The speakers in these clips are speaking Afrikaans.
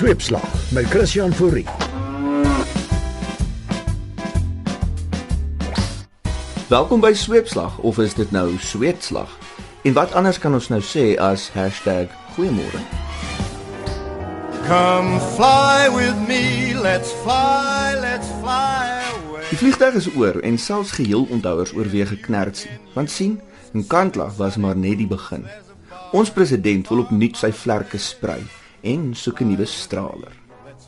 Sweepslag met Christian Fourie. Welkom by Sweepslag of is dit nou Sweetslag? En wat anders kan ons nou sê as #goeiemôre? Come fly with me, let's fly, let's fly away. Die vliegtuig is oor en selfs geheel onthouers oorweeg geknertsie. Want sien, 'n kantlag was maar net die begin. Ons president wil opnuut sy vlerke sprei en soek 'n nuwe straler.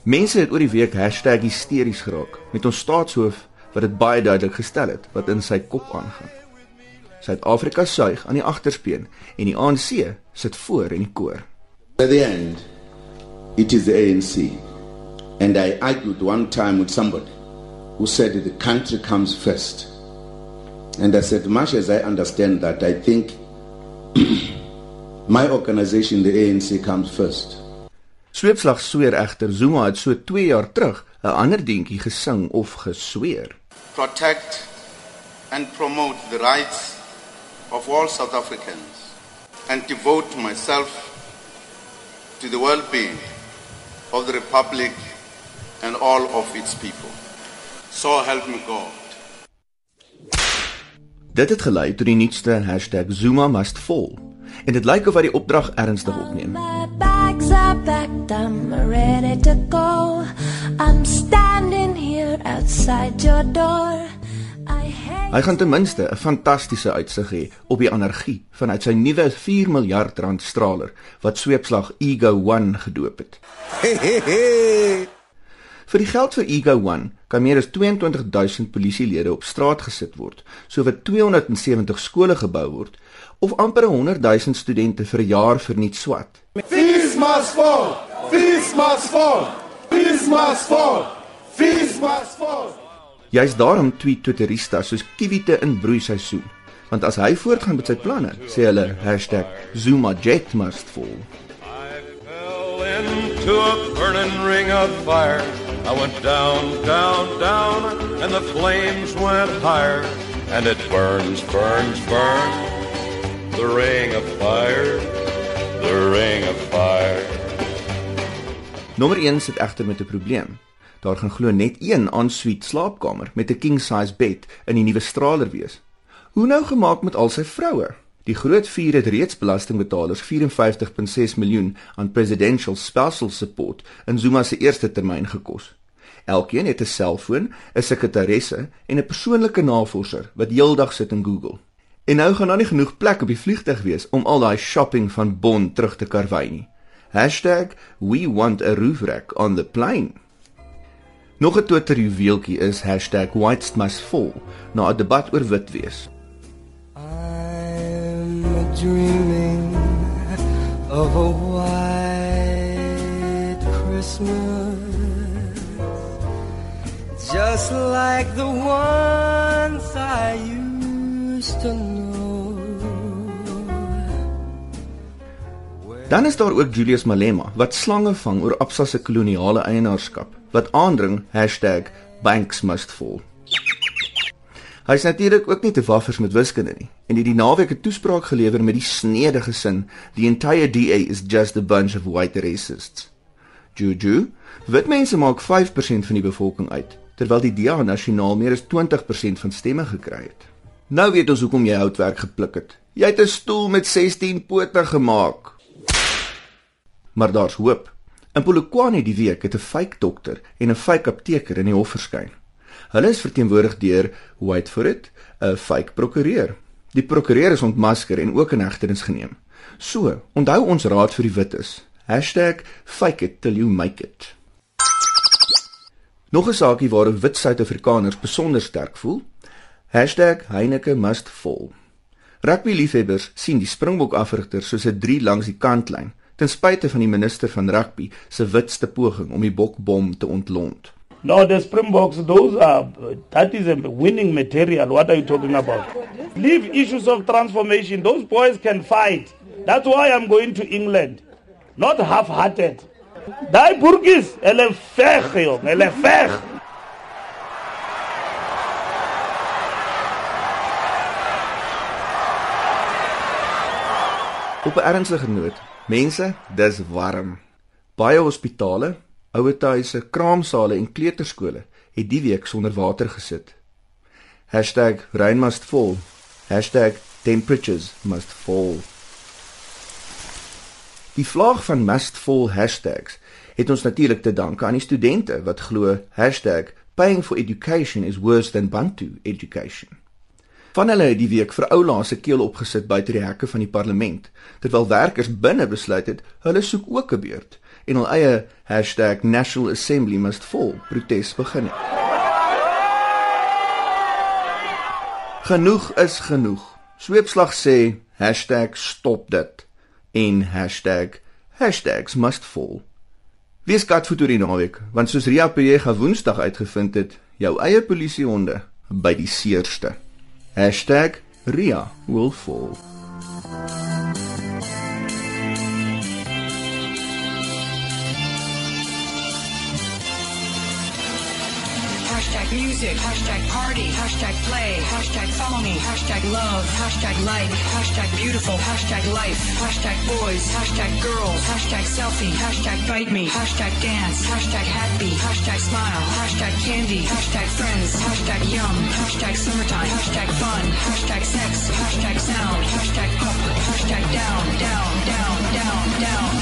Mense het oor die week #hysteries geraak met ons staatshoof wat dit baie duidelik gestel het wat in sy kop aangaan. Suid-Afrika suig aan die agterspeen en die ANC sit voor in die koor. At the end, it is the ANC. And I argued one time with somebody who said the country comes first. And I said, much as I understand that, I think my organization, the ANC, comes first. Sweepslag sweer egter Zuma het so 2 jaar terug 'n ander dingetjie gesing of gesweer. Protect and promote the rights of all South Africans and devote myself to the well being of the Republic and all of its people. So help me God. Dit het gelei tot die nuutste #ZumaMustFall en dit lyk of hy die opdrag ernstig opneem. Hy gaan ten minste 'n fantastiese uitsig hê op die energie vanuit sy nuwe 4 miljard rand straler wat sweepslag Ego 1 gedoop het. Vir die geld vir Ego 1 kan meer as 22000 polisielede op straat gesit word, sowat 270 skole gebou word of amper 100 000 studente vir 'n jaar verniet swat. Fees must fall. Fees must fall. Fees must fall. Fees must fall. Juist daarom tweet Twitteristas soos kiwite in broeiseisoen, want as hy voortgaan met sy planne, sê hulle #ZumaJetMustFall. I fell into a burning ring of fire. I went down, down, down, and the flames went higher. And it burns, burns, burns. The ring of fire. The ring of fire. Nommer 1 sit egter met 'n probleem. Daar gaan glo net een aansuite slaapkamer met 'n king size bed in die nuwe straler wees. Hoe nou gemaak met al sy vroue? Die groot vier het reeds belastingbetalers 54.6 miljoen aan presidential spousal support in Zuma se eerste termyn gekos. Elkeen het 'n selfoon, 'n sekretaresse en 'n persoonlike navorser wat heeldag sit in Google. En nou gaan daar nie genoeg plek op die vliegtuig wees om al daai shopping van Bonn terug te karwei nie. #we want a roof rack on the plane. Nog 'n Twitter juweeltjie is #whitesmustfall na 'n debat oor wit wees. Dreaming of a white Christmas, just like the ones I used to know. Dan is daar ook Julius Malema wat slange vang oor Absa se koloniale eienaarskap wat aandring #banksmustfall. Hy is natuurlik ook nie te waffers met wiskunde nie en het die naweek 'n toespraak gelewer met die snedige sin the entire DA is just a bunch of white racists. Juju, wit mense maak 5% van die bevolking uit terwyl die DA nasionaal meer as 20% van stemme gekry het. Nou weet ons hoekom jy houtwerk gepluk het. Jy het 'n stoel met 16 pote gemaak. Maar daar's hoop. In Polokwane die week het 'n fake dokter en 'n fake apteker in die hof verskyn. Hulle is verteenwoordig deur wait for it, 'n fake prokureur. Die prokureur is ontmasker en ook in hegtenis geneem. So, onthou ons raad vir die wites. #fake it till you make it. Nog 'n saakie waar wit Suid-Afrikaners besonder sterk voel. #Heineke must fall. Rugby liefhebbers sien die Springbok afrigter soos 'n 3 langs die kantlyn ten spyte van die minister van rugby se witste poging om die bokbom te ontlont. No, the Springboks, those are, that is a winning material. What are you talking about? Leave issues of transformation. Those boys can fight. That's why I'm going to England. Not half-hearted. Daai burgers, hulle veg, joh, hulle veg. Op 'n ernstige noot, mense, dis warm. Baie hospitale, ouerhuise, kraamsale en kleuterskole het die week sonder water gesit. #rain must fall. #temperatures must fall. Die vlaag van must fall hashtags het ons natuurlik te danke aan die studente wat glo #paying for education is worse than bantu education. Van hulle het die week vir oulaas se keel opgesit buite die hekke van die parlement terwyl werkers binne besluit het hulle soek ook 'n beurt en hul eie #national assembly must fall protes begin het. Genoeg is genoeg. Sweepslag sê #stop dit en #hashtags must fall. Wie skat vir die naweek? Want soos Ria Pega Woensdag uitgevind het, jou eie polisiehonde by die seerste. #Ria will fall. Hashtag music, hashtag party, hashtag play, hashtag follow me, hashtag love, hashtag like, hashtag beautiful, hashtag life, hashtag boys, hashtag girls, hashtag selfie, hashtag bite me, hashtag dance, hashtag happy, hashtag smile, hashtag candy, hashtag friends, hashtag yum, hashtag summertime, hashtag fun, hashtag sex, hashtag sound, hashtag up, hashtag down, down, down, down, down, down, down,